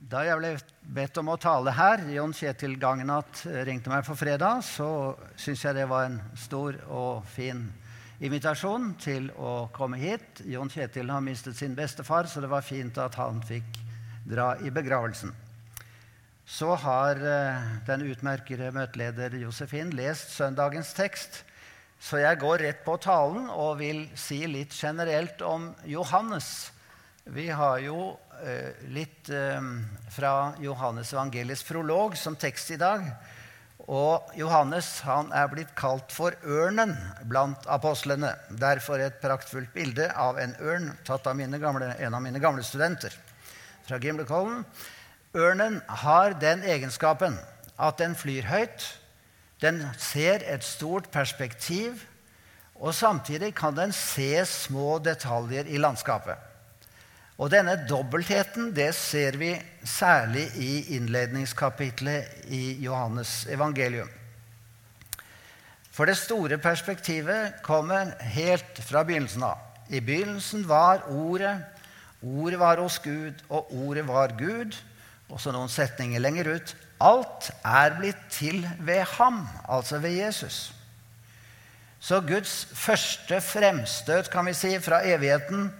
Da jeg ble bedt om å tale her, Jon Kjetil Gangenat ringte meg på fredag, så syns jeg det var en stor og fin invitasjon til å komme hit. Jon Kjetil har mistet sin bestefar, så det var fint at han fikk dra i begravelsen. Så har eh, den utmerkede møteleder Josefin lest søndagens tekst. Så jeg går rett på talen og vil si litt generelt om Johannes. Vi har jo Eh, litt eh, fra Johannes evangeliets prolog som tekst i dag. Og Johannes han er blitt kalt for ørnen blant apostlene. Derfor et praktfullt bilde av en ørn tatt av gamle, en av mine gamle studenter fra Gimlekollen. Ørnen har den egenskapen at den flyr høyt. Den ser et stort perspektiv, og samtidig kan den se små detaljer i landskapet. Og denne dobbeltheten det ser vi særlig i innledningskapitlet i Johannes evangelium. For det store perspektivet kommer helt fra begynnelsen av. I begynnelsen var Ordet. Ordet var hos Gud, og Ordet var Gud. Og så noen setninger lenger ut. Alt er blitt til ved ham, altså ved Jesus. Så Guds første fremstøt kan vi si, fra evigheten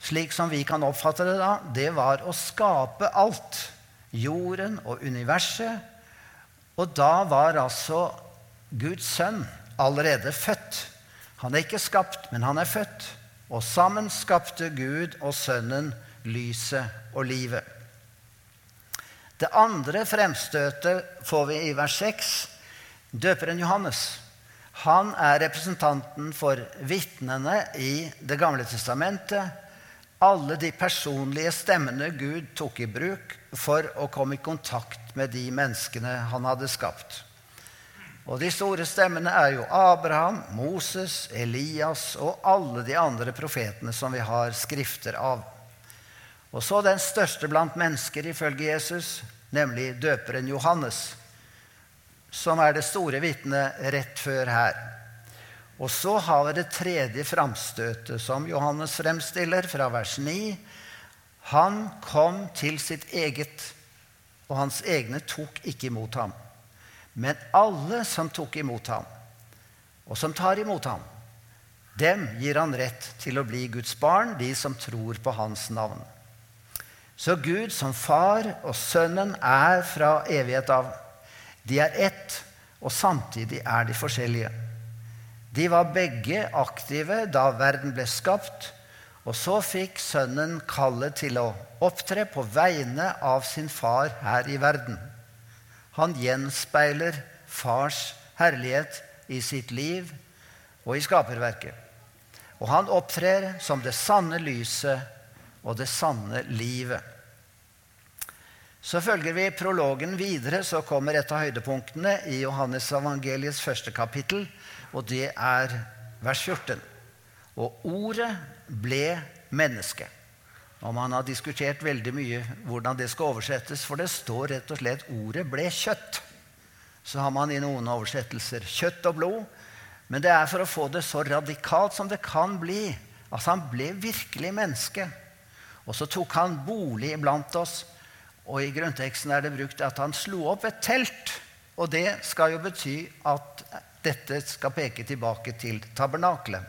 slik som vi kan oppfatte det da, det var å skape alt. Jorden og universet. Og da var altså Guds sønn allerede født. Han er ikke skapt, men han er født. Og sammen skapte Gud og Sønnen lyset og livet. Det andre fremstøtet får vi i vers 6. Døperen Johannes. Han er representanten for vitnene i Det gamle testamentet alle de personlige stemmene Gud tok i bruk for å komme i kontakt med de menneskene han hadde skapt. Og de store stemmene er jo Abraham, Moses, Elias og alle de andre profetene som vi har skrifter av. Og så den største blant mennesker ifølge Jesus, nemlig døperen Johannes, som er det store vitnet rett før her. Og så har vi det tredje framstøtet som Johannes fremstiller fra vers 9. Han kom til sitt eget, og hans egne tok ikke imot ham. Men alle som tok imot ham, og som tar imot ham, dem gir han rett til å bli Guds barn, de som tror på hans navn. Så Gud som far og Sønnen er fra evighet av. De er ett, og samtidig er de forskjellige. De var begge aktive da verden ble skapt. Og så fikk sønnen kallet til å opptre på vegne av sin far her i verden. Han gjenspeiler fars herlighet i sitt liv og i skaperverket. Og han opptrer som det sanne lyset og det sanne livet. Så følger vi prologen videre, så kommer et av høydepunktene i Johannes evangeliets første kapittel, og det er vers 14. Og ordet ble menneske. Og man har diskutert veldig mye hvordan det skal oversettes, for det står rett og slett 'ordet ble kjøtt'. Så har man i noen oversettelser 'kjøtt og blod'. Men det er for å få det så radikalt som det kan bli. Altså, han ble virkelig menneske. Og så tok han bolig iblant oss. Og i grunnteksten er det brukt at han slo opp et telt. Og det skal jo bety at dette skal peke tilbake til tabernaklet.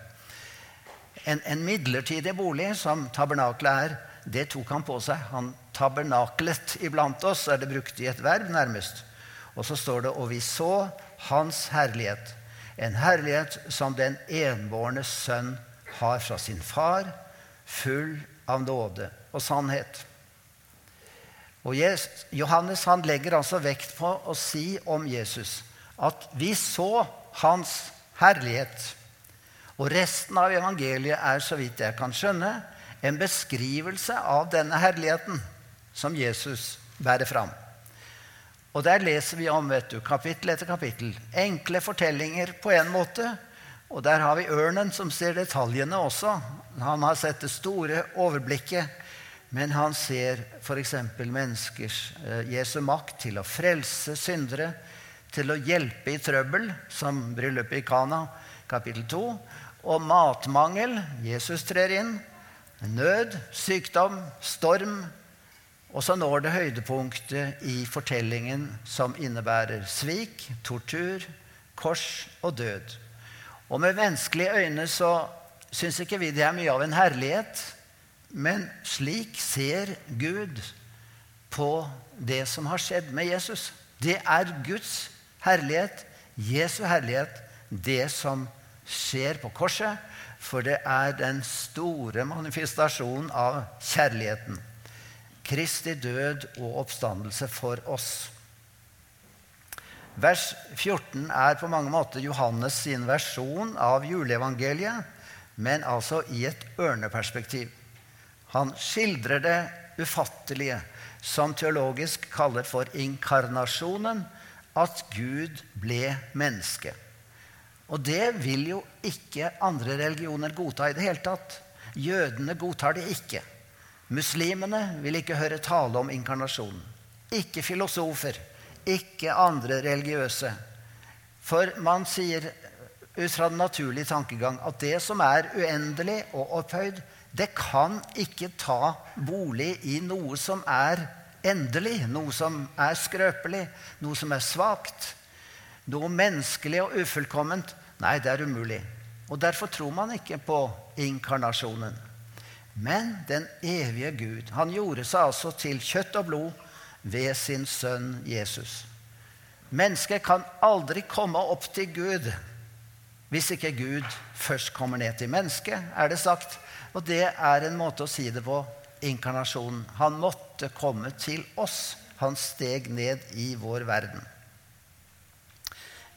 En, en midlertidig bolig, som tabernaklet er, det tok han på seg. Han tabernaklet iblant oss, er det brukt i et verb, nærmest. Og så står det 'og vi så hans herlighet'. En herlighet som den enbårne sønn har fra sin far, full av nåde og sannhet. Og Johannes han legger altså vekt på å si om Jesus at vi så hans herlighet. Og resten av evangeliet er, så vidt jeg kan skjønne, en beskrivelse av denne herligheten som Jesus bærer fram. Og der leser vi om vet du, kapittel etter kapittel. Enkle fortellinger på en måte. Og der har vi ørnen som ser detaljene også. Han har sett det store overblikket. Men han ser f.eks. menneskers eh, Jesu makt til å frelse syndere til å hjelpe i trøbbel, som bryllupet i Kana, kapittel 2. Og matmangel. Jesus trer inn. Nød, sykdom, storm. Og så når det høydepunktet i fortellingen som innebærer svik, tortur, kors og død. Og med menneskelige øyne så syns ikke vi det er mye av en herlighet. Men slik ser Gud på det som har skjedd med Jesus. Det er Guds herlighet, Jesu herlighet, det som skjer på korset. For det er den store manifestasjonen av kjærligheten. Kristi død og oppstandelse for oss. Vers 14 er på mange måter Johannes sin versjon av juleevangeliet, men altså i et ørneperspektiv. Han skildrer det ufattelige, som teologisk kaller for inkarnasjonen, at Gud ble menneske. Og det vil jo ikke andre religioner godta i det hele tatt. Jødene godtar det ikke. Muslimene vil ikke høre tale om inkarnasjonen. Ikke filosofer. Ikke andre religiøse. For man sier ut fra den naturlige tankegang at det som er uendelig og opphøyd, det kan ikke ta bolig i noe som er endelig, noe som er skrøpelig, noe som er svakt. Noe menneskelig og ufullkomment. Nei, det er umulig. Og derfor tror man ikke på inkarnasjonen. Men den evige Gud, han gjorde seg altså til kjøtt og blod ved sin sønn Jesus. Mennesket kan aldri komme opp til Gud hvis ikke Gud først kommer ned til mennesket, er det sagt. Og det er en måte å si det på inkarnasjonen. Han måtte komme til oss. Han steg ned i vår verden.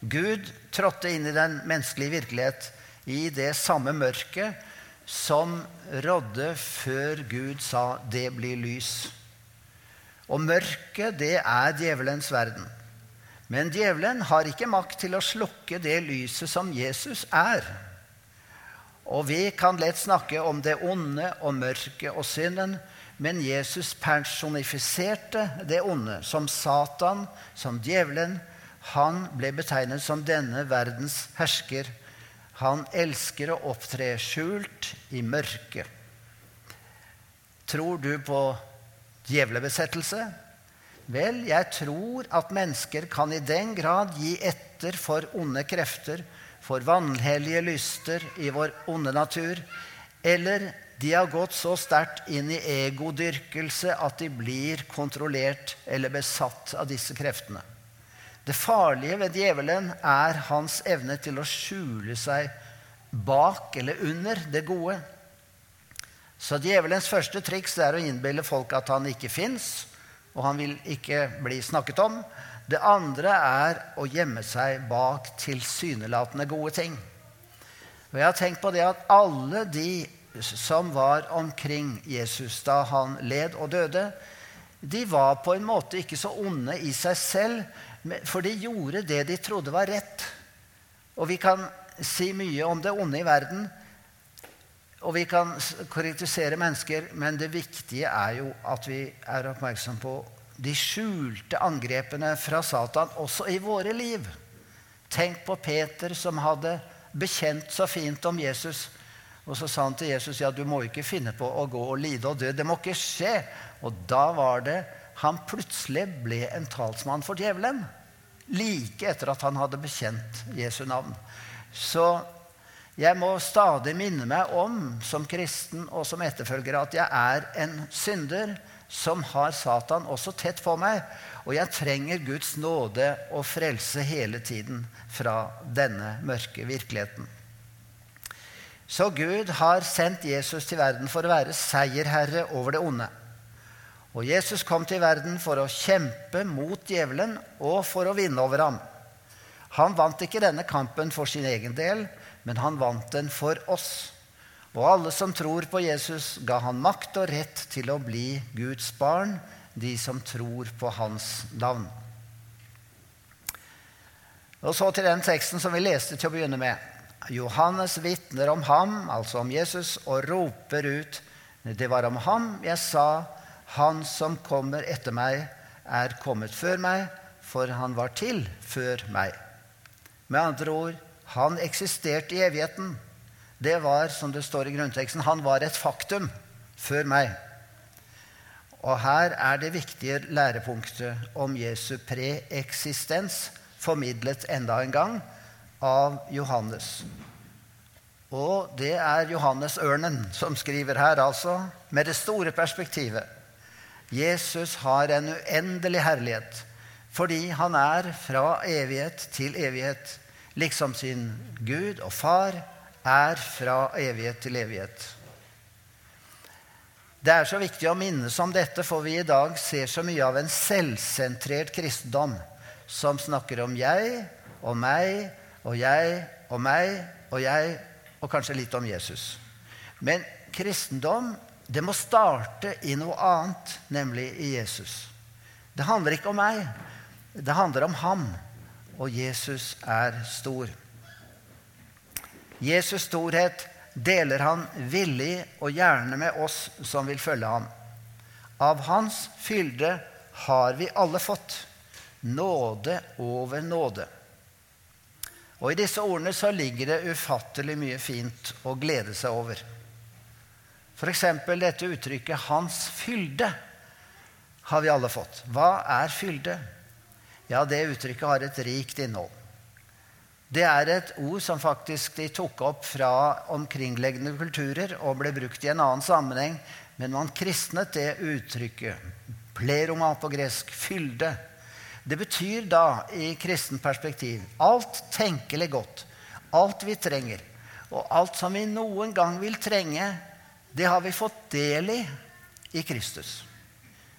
Gud trådte inn i den menneskelige virkelighet i det samme mørket som rådde før Gud sa 'det blir lys'. Og mørket, det er djevelens verden. Men djevelen har ikke makt til å slukke det lyset som Jesus er. Og vi kan lett snakke om det onde og mørket og synden, men Jesus personifiserte det onde som Satan, som djevelen. Han ble betegnet som denne verdens hersker han elsker å opptre skjult i mørket. Tror du på djevlebesettelse? Vel, jeg tror at mennesker kan i den grad gi etter for onde krefter, for vanhellige lyster i vår onde natur, eller de har gått så sterkt inn i egodyrkelse at de blir kontrollert eller besatt av disse kreftene. Det farlige ved djevelen er hans evne til å skjule seg bak eller under det gode. Så djevelens første triks er å innbille folk at han ikke fins, og han vil ikke bli snakket om. Det andre er å gjemme seg bak tilsynelatende gode ting. Og jeg har tenkt på det at alle de som var omkring Jesus da han led og døde, de var på en måte ikke så onde i seg selv, for de gjorde det de trodde var rett. Og vi kan si mye om det onde i verden, og vi kan kritisere mennesker, men det viktige er jo at vi er oppmerksom på de skjulte angrepene fra Satan også i våre liv. Tenk på Peter som hadde bekjent så fint om Jesus. Og så sa han til Jesus ja, du må ikke finne på å gå og lide og dø. Det må ikke skje. Og da var det han plutselig ble en talsmann for djevelen. Like etter at han hadde bekjent Jesu navn. Så jeg må stadig minne meg om, som kristen og som etterfølger, at jeg er en synder som har Satan også tett på meg. Og jeg trenger Guds nåde og frelse hele tiden fra denne mørke virkeligheten. Så Gud har sendt Jesus til verden for å være seierherre over det onde. Og Jesus kom til verden for å kjempe mot djevelen og for å vinne over ham. Han vant ikke denne kampen for sin egen del, men han vant den for oss. Og alle som tror på Jesus, ga han makt og rett til å bli Guds barn, de som tror på hans navn. Og så til den teksten som vi leste til å begynne med. Johannes vitner om ham, altså om Jesus, og roper ut Det var om ham jeg sa han som kommer etter meg, er kommet før meg, for han var til før meg. Med andre ord, han eksisterte i evigheten. Det var, som det står i grunnteksten, han var et faktum før meg. Og her er det viktige lærepunktet om Jesu preeksistens formidlet enda en gang av Johannes. Og det er Johannes Ørnen som skriver her, altså, med det store perspektivet. Jesus har en uendelig herlighet fordi han er fra evighet til evighet, liksom sin Gud og Far er fra evighet til evighet. Det er så viktig å minnes om dette, for vi i dag ser så mye av en selvsentrert kristendom som snakker om jeg og meg og jeg og meg og jeg og kanskje litt om Jesus. Men kristendom det må starte i noe annet, nemlig i Jesus. Det handler ikke om meg. Det handler om ham. Og Jesus er stor. Jesus' storhet deler han villig og gjerne med oss som vil følge ham. Av hans fylde har vi alle fått. Nåde over nåde. Og I disse ordene så ligger det ufattelig mye fint å glede seg over. F.eks. dette uttrykket 'hans fylde' har vi alle fått. Hva er fylde? Ja, det uttrykket har et rikt innhold. Det er et ord som faktisk de tok opp fra omkringliggende kulturer og ble brukt i en annen sammenheng, men man kristnet det uttrykket. Pleroma på gresk fylde. Det betyr da, i kristen perspektiv, alt tenkelig godt, alt vi trenger, og alt som vi noen gang vil trenge, det har vi fått del i i Kristus.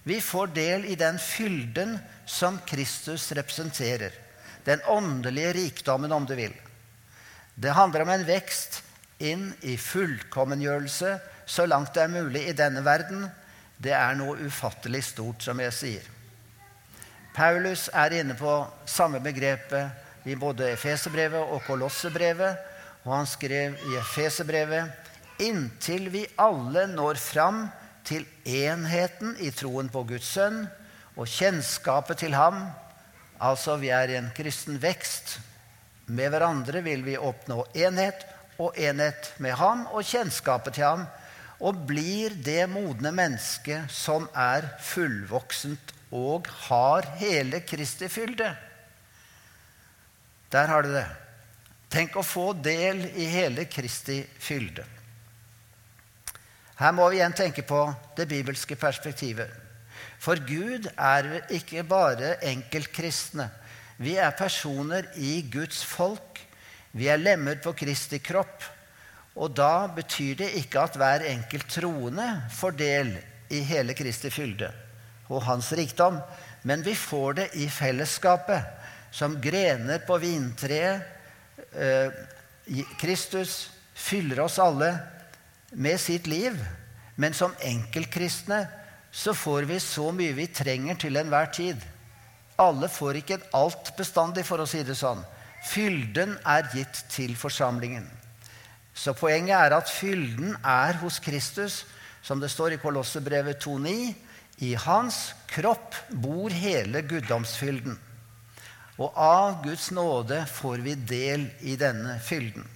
Vi får del i den fylden som Kristus representerer. Den åndelige rikdommen, om du vil. Det handler om en vekst inn i fullkommengjørelse så langt det er mulig i denne verden. Det er noe ufattelig stort, som jeg sier. Paulus er inne på samme begrepet i både Efeserbrevet og Kolossebrevet. Og han skrev i Efeserbrevet inntil vi alle når fram til enheten i troen på Guds sønn og kjennskapet til ham, Altså, vi er i en kristen vekst. Med hverandre vil vi oppnå enhet, og enhet med ham og kjennskapet til ham. Og blir det modne mennesket som er fullvoksent og har hele Kristi fylde. Der har du det. Tenk å få del i hele Kristi fylde. Her må vi igjen tenke på det bibelske perspektivet. For Gud er ikke bare enkeltkristne. Vi er personer i Guds folk. Vi er lemmer på Kristi kropp. Og da betyr det ikke at hver enkelt troende får del i hele Kristi fylde og hans rikdom, men vi får det i fellesskapet, som grener på vintreet. Eh, Kristus fyller oss alle med sitt liv, men som enkeltkristne så får vi så mye vi trenger til enhver tid. Alle får ikke alt bestandig, for å si det sånn. Fylden er gitt til forsamlingen. Så poenget er at fylden er hos Kristus, som det står i Kolossebrevet 2,9. I hans kropp bor hele guddomsfylden. Og av Guds nåde får vi del i denne fylden.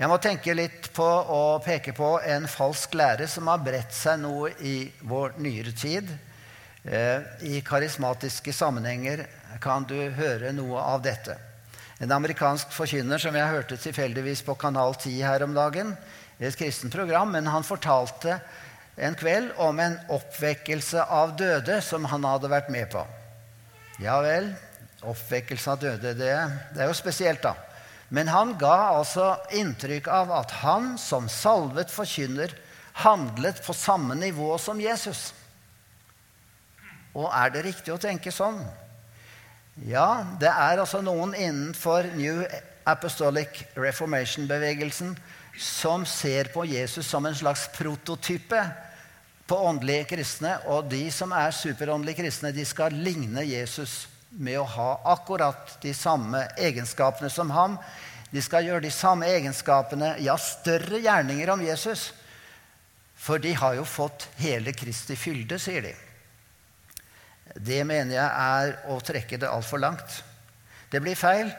Jeg må tenke litt på og peke på en falsk lære som har bredt seg noe i vår nyere tid. Eh, I karismatiske sammenhenger kan du høre noe av dette. En amerikansk forkynner som jeg hørte tilfeldigvis på Kanal 10 her om dagen, et kristent program, men han fortalte en kveld om en oppvekkelse av døde som han hadde vært med på. Ja vel, oppvekkelse av døde, det, det er jo spesielt, da. Men han ga altså inntrykk av at han som salvet forkynner handlet på samme nivå som Jesus. Og er det riktig å tenke sånn? Ja, det er altså noen innenfor New Apostolic Reformation-bevegelsen som ser på Jesus som en slags prototype på åndelige kristne. Og de som er superåndelige kristne, de skal ligne Jesus med å ha akkurat de samme egenskapene som ham. De skal gjøre de samme egenskapene, ja, større gjerninger om Jesus. For de har jo fått hele Kristi fylde, sier de. Det mener jeg er å trekke det altfor langt. Det blir feil.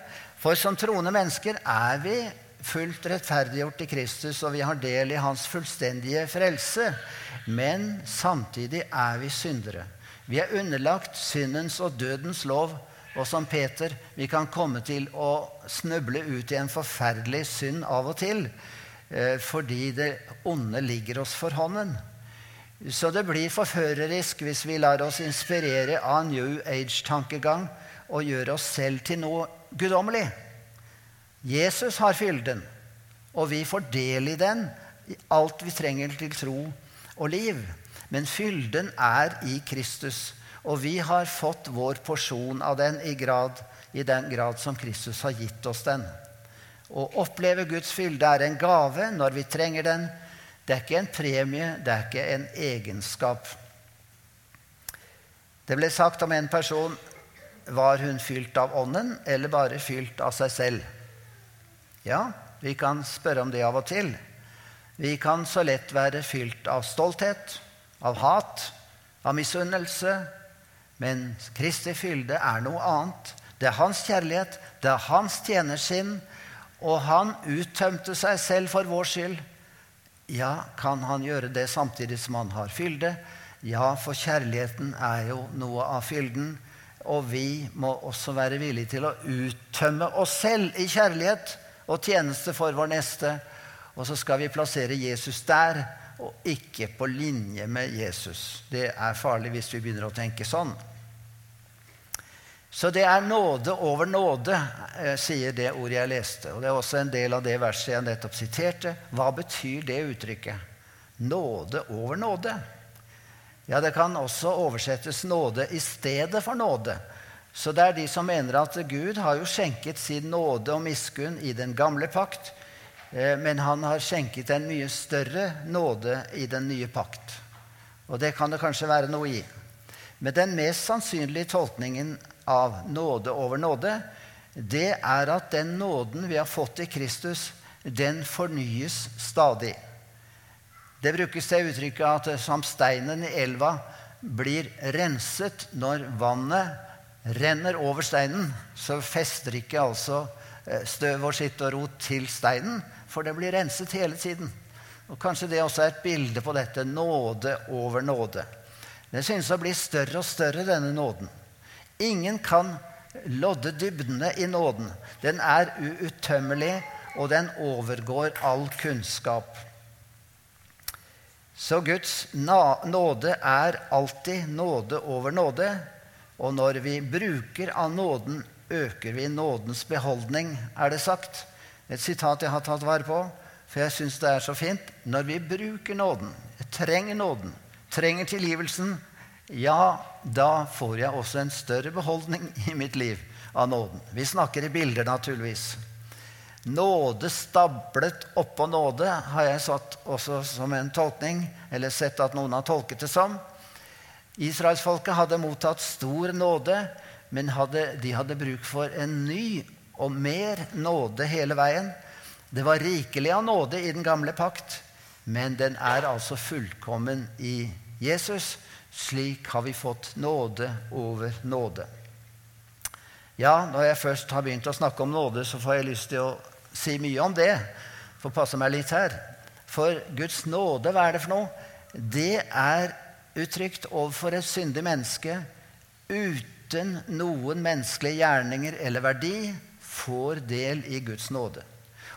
For som troende mennesker er vi fullt rettferdiggjort i Kristus, og vi har del i hans fullstendige frelse. Men samtidig er vi syndere. Vi er underlagt syndens og dødens lov. Og som Peter, vi kan komme til å snuble ut i en forferdelig synd av og til. Eh, fordi det onde ligger oss for hånden. Så det blir forførerisk hvis vi lar oss inspirere av New Age-tankegang og gjør oss selv til noe guddommelig. Jesus har fylden, og vi får del i den, i alt vi trenger til tro og liv. Men fylden er i Kristus, og vi har fått vår porsjon av den i, grad, i den grad som Kristus har gitt oss den. Å oppleve Guds fylde er en gave når vi trenger den. Det er ikke en premie, det er ikke en egenskap. Det ble sagt om en person var hun fylt av Ånden eller bare fylt av seg selv? Ja, vi kan spørre om det av og til. Vi kan så lett være fylt av stolthet, av hat, av misunnelse. Men Kristi fylde er noe annet. Det er hans kjærlighet, det er hans tjenersinn. Og han uttømte seg selv for vår skyld. Ja, kan han gjøre det samtidig som han har fylde? Ja, for kjærligheten er jo noe av fylden. Og vi må også være villige til å uttømme oss selv i kjærlighet og tjeneste for vår neste. Og så skal vi plassere Jesus der, og ikke på linje med Jesus. Det er farlig hvis vi begynner å tenke sånn. Så det er nåde over nåde, eh, sier det ordet jeg leste. Og det er også en del av det verset jeg nettopp siterte. Hva betyr det uttrykket? Nåde over nåde. Ja, det kan også oversettes nåde i stedet for nåde. Så det er de som mener at Gud har jo skjenket sin nåde og miskunn i den gamle pakt, men han har skjenket en mye større nåde i den nye pakt. Og det kan det kanskje være noe i. Men den mest sannsynlige tolkningen av nåde over nåde, det er at den nåden vi har fått i Kristus, den fornyes stadig. Det brukes det uttrykket at som steinen i elva blir renset når vannet renner over steinen, så fester ikke altså eh, og skitt og rot til steinen, for det blir renset hele tiden. Og Kanskje det også er et bilde på dette nåde over nåde. Det synes å bli større og større, denne nåden. Ingen kan lodde dybdene i nåden. Den er uuttømmelig, og den overgår all kunnskap. Så Guds nåde er alltid nåde over nåde. Og når vi bruker av nåden, øker vi nådens beholdning, er det sagt. Et sitat jeg har tatt vare på, for jeg syns det er så fint. Når vi bruker nåden, trenger nåden, trenger tilgivelsen, ja, da får jeg også en større beholdning i mitt liv av nåden. Vi snakker i bilder, naturligvis. Nåde stablet oppå nåde har jeg satt også som en tolkning, eller sett at noen har tolket det som. Israelsfolket hadde mottatt stor nåde, men hadde, de hadde bruk for en ny og mer nåde hele veien. Det var rikelig av nåde i den gamle pakt, men den er altså fullkommen i Jesus. Slik har vi fått nåde over nåde. Ja, når jeg først har begynt å snakke om nåde, så får jeg lyst til å si mye om det. Får passe meg litt her. For Guds nåde, hva er det for noe? Det er uttrykt overfor et syndig menneske uten noen menneskelige gjerninger eller verdi, får del i Guds nåde.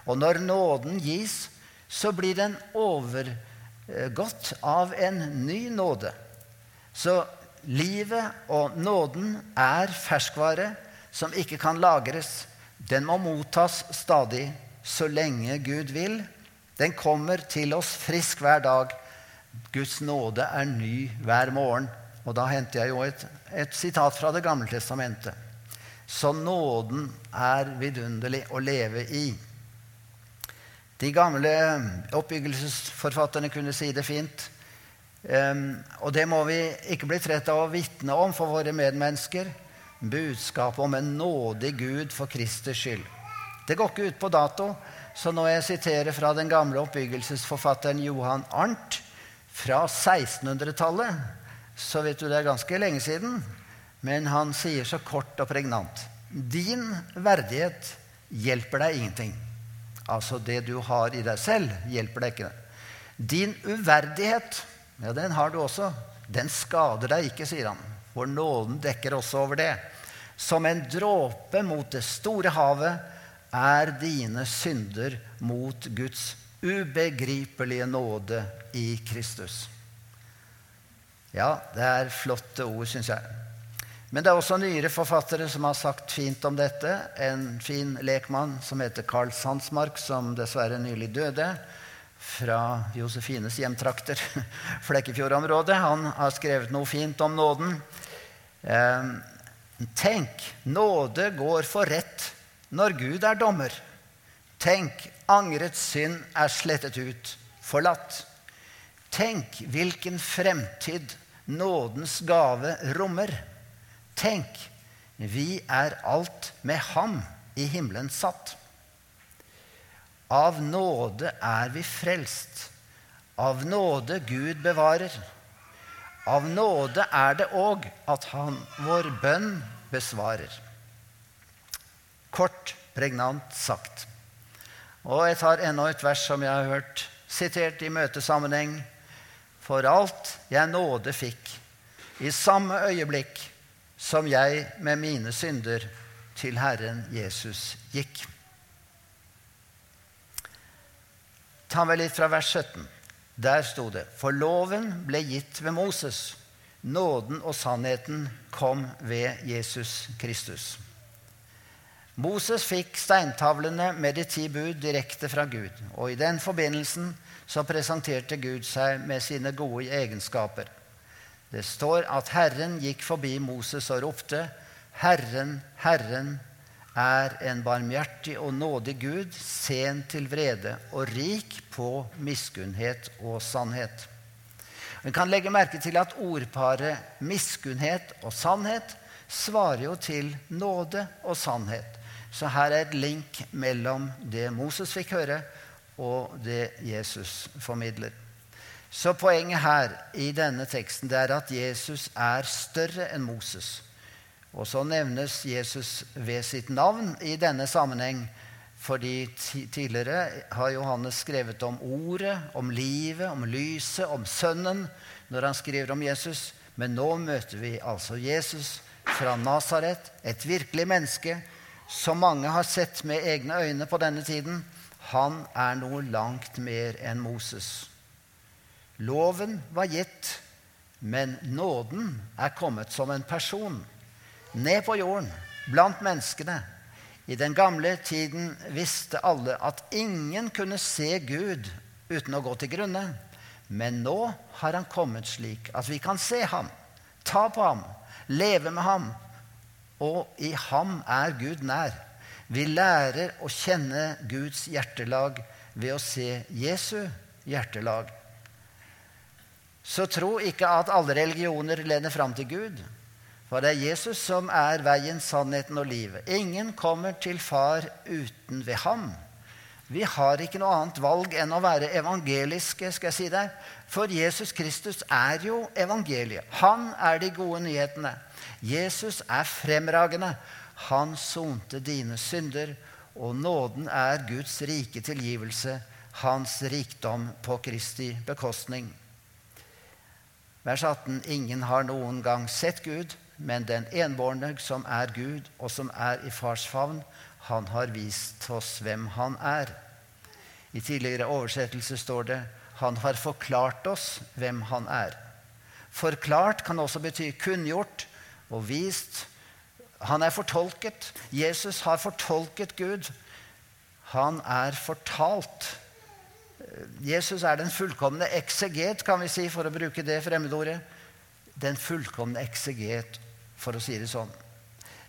Og når nåden gis, så blir den overgått av en ny nåde. Så livet og nåden er ferskvare som ikke kan lagres. Den må mottas stadig så lenge Gud vil. Den kommer til oss frisk hver dag Guds nåde er ny hver morgen. Og da henter jeg jo et, et sitat fra Det gamle testamentet. Så nåden er vidunderlig å leve i. De gamle oppbyggelsesforfatterne kunne si det fint. Um, og det må vi ikke bli trett av å vitne om for våre medmennesker. Budskapet om en nådig Gud for Kristers skyld. Det går ikke ut på dato, så når jeg siterer fra den gamle oppbyggelsesforfatteren Johan Arnt, fra 1600-tallet, så vet du det er ganske lenge siden. Men han sier så kort og pregnant Din verdighet hjelper deg ingenting. Altså det du har i deg selv, hjelper deg ikke. Din uverdighet, ja, den har du også. Den skader deg ikke, sier han. For nåden dekker også over det. Som en dråpe mot det store havet er dine synder mot Guds ubegripelige nåde i Kristus. Ja, det er flotte ord, syns jeg. Men det er også nyere forfattere som har sagt fint om dette. En fin lekmann som heter Carl Sandsmark, som dessverre nylig døde. Fra Josefines hjemtrakter, Flekkefjord-området. Han har skrevet noe fint om nåden. Eh, tenk, nåde går for rett når Gud er dommer. Tenk, angrets synd er slettet ut, forlatt. Tenk hvilken fremtid nådens gave rommer. Tenk, vi er alt med ham i himmelen satt. Av nåde er vi frelst. Av nåde Gud bevarer. Av nåde er det òg at Han vår bønn besvarer. Kort, pregnant sagt. Og jeg tar enda et vers som jeg har hørt sitert i møtesammenheng. For alt jeg nåde fikk, i samme øyeblikk som jeg med mine synder til Herren Jesus gikk. Ta med litt fra vers 17. Der sto det For loven ble gitt ved Moses. Nåden og sannheten kom ved Jesus Kristus. Moses fikk steintavlene med de ti bud direkte fra Gud. Og i den forbindelsen så presenterte Gud seg med sine gode egenskaper. Det står at Herren gikk forbi Moses og ropte, Herren, Herren er en barmhjertig og nådig Gud, sen til vrede og rik på miskunnhet og sannhet. Vi kan legge merke til at ordparet miskunnhet og sannhet svarer jo til nåde og sannhet. Så her er et link mellom det Moses fikk høre, og det Jesus formidler. Så poenget her i denne teksten det er at Jesus er større enn Moses. Og så nevnes Jesus ved sitt navn i denne sammenheng. Fordi tidligere har Johannes skrevet om ordet, om livet, om lyset, om Sønnen når han skriver om Jesus. Men nå møter vi altså Jesus fra Nasaret, et virkelig menneske som mange har sett med egne øyne på denne tiden. Han er noe langt mer enn Moses. Loven var gitt, men nåden er kommet som en person ned på jorden, blant menneskene. I den gamle tiden visste alle at ingen kunne se Gud uten å gå til grunne. Men nå har han kommet slik at vi kan se ham, ta på ham, leve med ham. Og i ham er Gud nær. Vi lærer å kjenne Guds hjertelag ved å se Jesu hjertelag. Så tro ikke at alle religioner leder fram til Gud. For det er Jesus som er veien, sannheten og livet. Ingen kommer til Far uten ved ham. Vi har ikke noe annet valg enn å være evangeliske. skal jeg si deg. For Jesus Kristus er jo evangeliet. Han er de gode nyhetene. Jesus er fremragende. Han sonte dine synder, og nåden er Guds rike tilgivelse, hans rikdom på Kristi bekostning. Vers 18.: Ingen har noen gang sett Gud, men den enbårne som er Gud, og som er i fars favn, han har vist oss hvem han er. I tidligere oversettelse står det han har forklart oss hvem han er. Forklart kan også bety kunngjort og vist. Han er fortolket. Jesus har fortolket Gud. Han er fortalt. Jesus er den fullkomne ekseget, kan vi si, for å bruke det fremmedordet. Den fullkomne ekseget, for å si det sånn.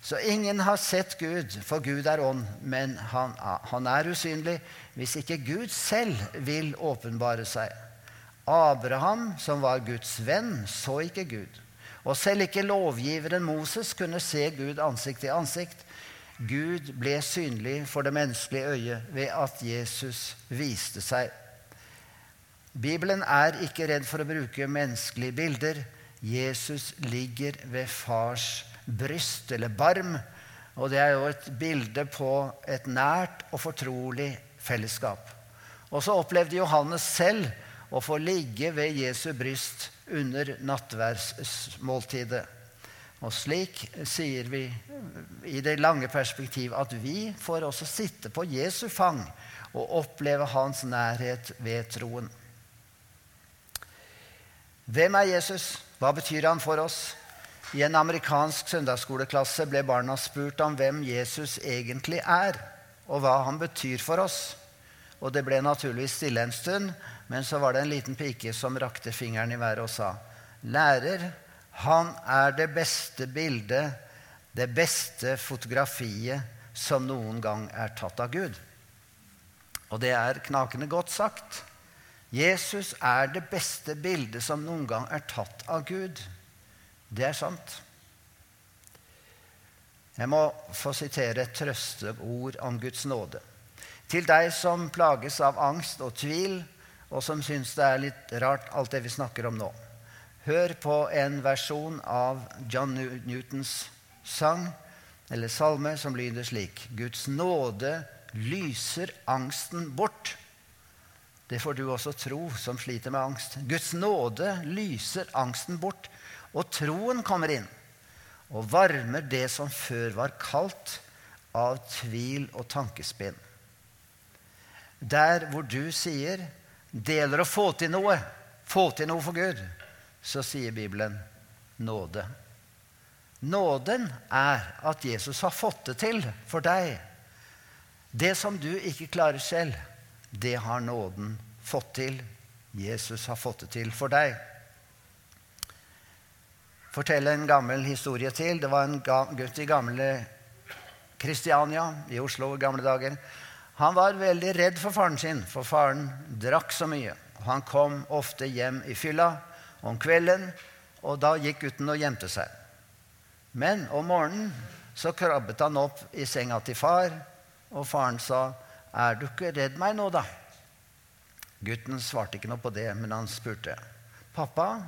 Så ingen har sett Gud, for Gud er ånd, men han, han er usynlig hvis ikke Gud selv vil åpenbare seg. Abraham, som var Guds venn, så ikke Gud. Og selv ikke lovgiveren Moses kunne se Gud ansikt til ansikt. Gud ble synlig for det menneskelige øyet ved at Jesus viste seg. Bibelen er ikke redd for å bruke menneskelige bilder. Jesus ligger ved fars bryst, eller barm. Og det er jo et bilde på et nært og fortrolig fellesskap. Og så opplevde Johannes selv å få ligge ved Jesu bryst under nattverdsmåltidet. Og slik sier vi i det lange perspektiv at vi får også sitte på Jesu fang og oppleve hans nærhet ved troen. Hvem er Jesus? Hva betyr han for oss? I en amerikansk søndagsskoleklasse ble barna spurt om hvem Jesus egentlig er, og hva han betyr for oss. Og det ble naturligvis stille en stund, men så var det en liten pike som rakte fingeren i været og sa, 'Lærer, han er det beste bildet, det beste fotografiet som noen gang er tatt av Gud.' Og det er knakende godt sagt. Jesus er det beste bildet som noen gang er tatt av Gud. Det er sant. Jeg må få sitere et trøsteord om Guds nåde. Til deg som plages av angst og tvil, og som syns det er litt rart, alt det vi snakker om nå. Hør på en versjon av John Newtons sang, eller salme, som lyder slik.: Guds nåde lyser angsten bort. Det får du også tro som sliter med angst. Guds nåde lyser angsten bort, og troen kommer inn og varmer det som før var kaldt av tvil og tankespinn. Der hvor du sier det gjelder å få til noe, få til noe for Gud, så sier Bibelen nåde. Nåden er at Jesus har fått det til for deg. Det som du ikke klarer selv, det har nåden fått til. Jesus har fått det til for deg. Fortell en gammel historie til. Det var en gutt i gamle Kristiania i Oslo i gamle dager. Han var veldig redd for faren sin, for faren drakk så mye. Han kom ofte hjem i fylla om kvelden, og da gikk gutten og gjemte seg. Men om morgenen så krabbet han opp i senga til far, og faren sa, 'Er du ikke redd meg nå, da?' Gutten svarte ikke noe på det, men han spurte, 'Pappa,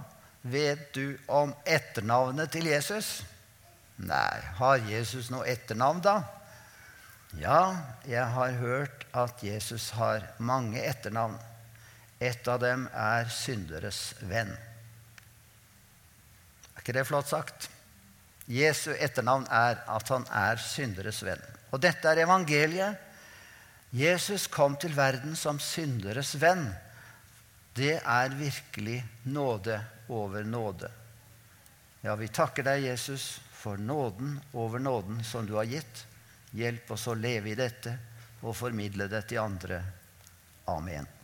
vet du om etternavnet til Jesus?' 'Nei, har Jesus noe etternavn, da?' Ja, jeg har hørt at Jesus har mange etternavn. Et av dem er synderes venn. Er ikke det flott sagt? Jesu etternavn er at han er synderes venn. Og dette er evangeliet. Jesus kom til verden som synderes venn. Det er virkelig nåde over nåde. Ja, vi takker deg, Jesus, for nåden over nåden som du har gitt. Hjelp oss å leve i dette og formidle det til andre. Amen.